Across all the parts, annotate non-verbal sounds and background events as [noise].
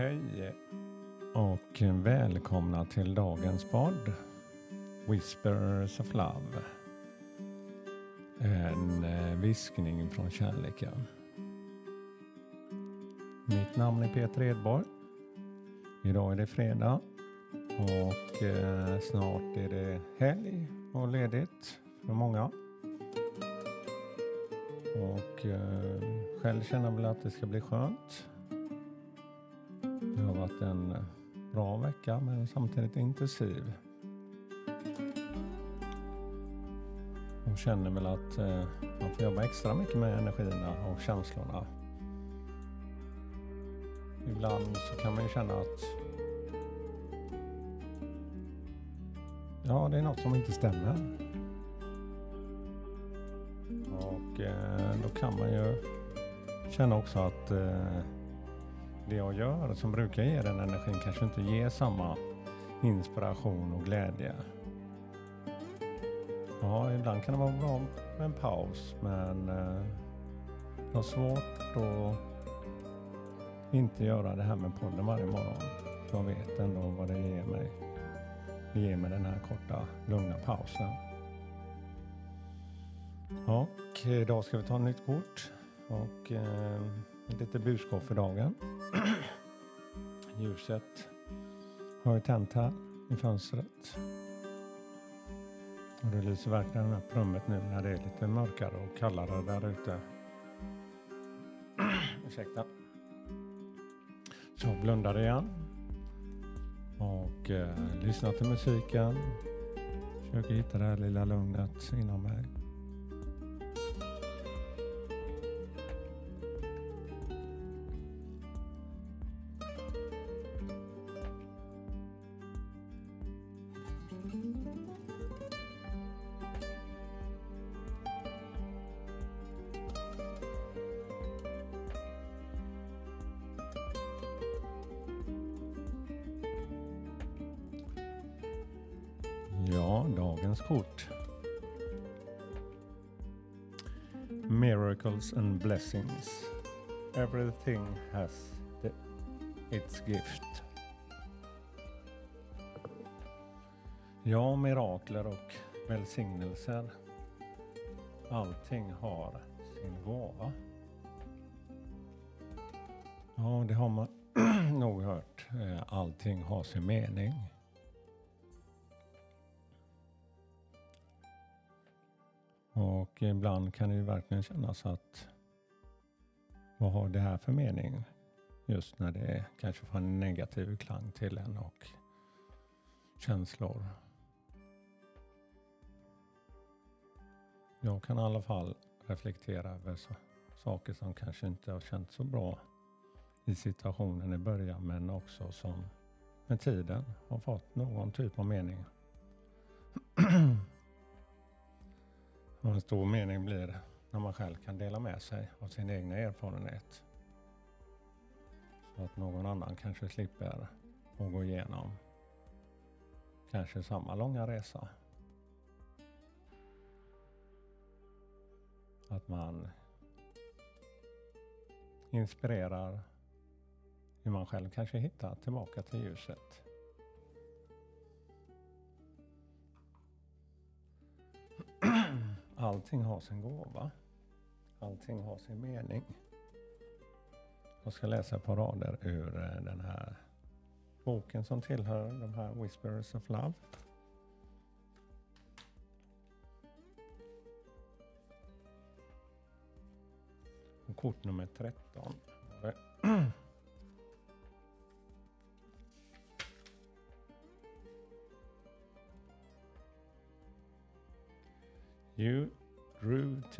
Hej och välkomna till dagens podd Whispers of Love. En viskning från kärleken. Mitt namn är Peter Edborg. Idag är det fredag och eh, snart är det helg och ledigt för många. Och eh, själv känner jag väl att det ska bli skönt. Det har varit en bra vecka men samtidigt intensiv. Och känner väl att eh, man får jobba extra mycket med energierna och känslorna. Ibland så kan man ju känna att ja, det är något som inte stämmer. Och eh, då kan man ju känna också att eh, det jag gör som brukar ge den energin kanske inte ger samma inspiration och glädje. Ja, ibland kan det vara bra med en paus men eh, jag har svårt att inte göra det här med podden varje morgon. Jag vet ändå vad det ger mig. Det ger mig den här korta lugna pausen. Och idag ska vi ta ett nytt kort och eh, lite budskap för dagen. Ljuset har jag tänt här i fönstret. Och det lyser verkligen upp rummet nu när det är lite mörkare och kallare där ute. Ursäkta. Så jag blundar igen. Och eh, lyssnar till musiken. Försöker hitta det här lilla lugnet inom mig. Ja, dagens kort. Miracles and blessings. Everything has the, its gift. Ja, mirakler och välsignelser. Allting har sin gåva. Ja, det har man [clears throat] nog hört. Eh, allting har sin mening. Och ibland kan det ju verkligen kännas att vad har det här för mening? Just när det kanske får en negativ klang till en och känslor. Jag kan i alla fall reflektera över så, saker som kanske inte har känts så bra i situationen i början men också som med tiden har fått någon typ av mening. [clears throat] Och en stor mening blir när man själv kan dela med sig av sin egna erfarenhet. Så att någon annan kanske slipper att gå igenom kanske samma långa resa. Att man inspirerar hur man själv kanske hittar tillbaka till ljuset. Allting har sin gåva. Allting har sin mening. Jag ska läsa ett par rader ur eh, den här boken som tillhör de här Whispers of Love. Och kort nummer 13. [clears throat]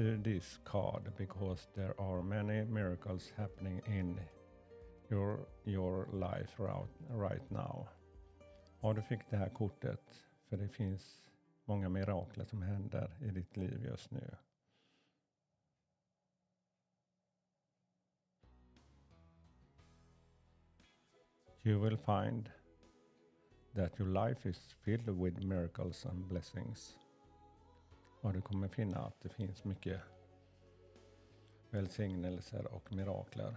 to this card because there are many miracles happening in your, your life right, right now. Ja, du fick det här kortet för det finns många mirakler som händer i ditt liv just nu. You will find that your life is filled with miracles and blessings. Och du kommer finna att det finns mycket välsignelser och mirakler.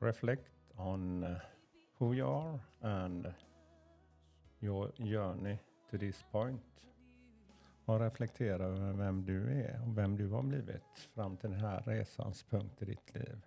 Reflect on eh, who you are and your journey to this point. Och reflektera över vem du är och vem du har blivit fram till den här resans punkt i ditt liv.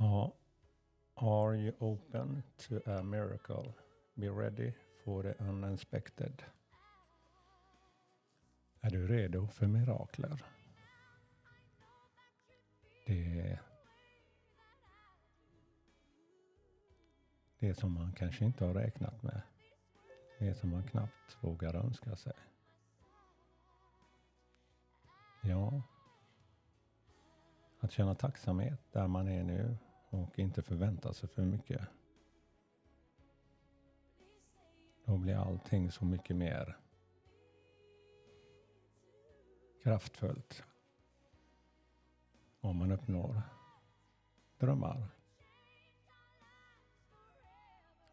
Ja, Are you open to a miracle? Be ready for the unexpected. Är du redo för mirakler? Det är det som man kanske inte har räknat med. Det som man knappt vågar önska sig. Ja, att känna tacksamhet där man är nu och inte förvänta sig för mycket. Då blir allting så mycket mer kraftfullt. Om man uppnår drömmar.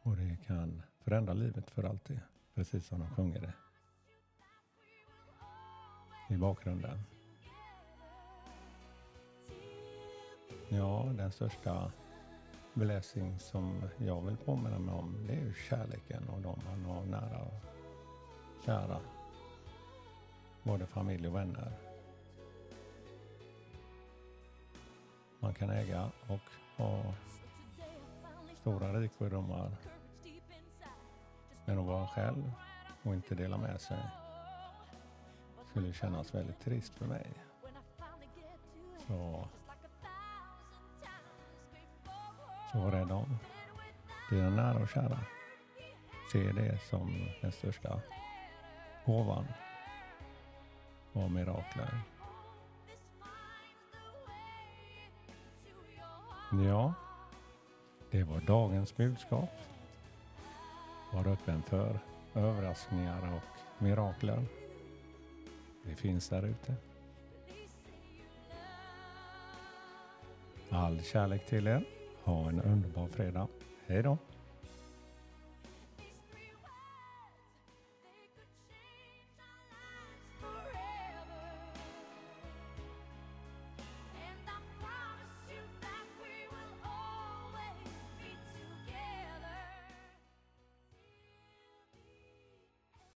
Och det kan förändra livet för alltid. Precis som de sjunger det. I bakgrunden. Ja, den största blessing som jag vill påminna mig om det är ju kärleken och de man har nära och kära. Både familj och vänner. Man kan äga och ha stora rikedomar. Men att vara själv och inte dela med sig skulle kännas väldigt trist för mig. Så Så var rädd om dina nära och kära. Se det som den största gåvan och mirakler. Ja, det var dagens budskap. Var öppen för överraskningar och mirakler. Det finns där ute. All kärlek till er. Ha en underbar fredag. Hej då!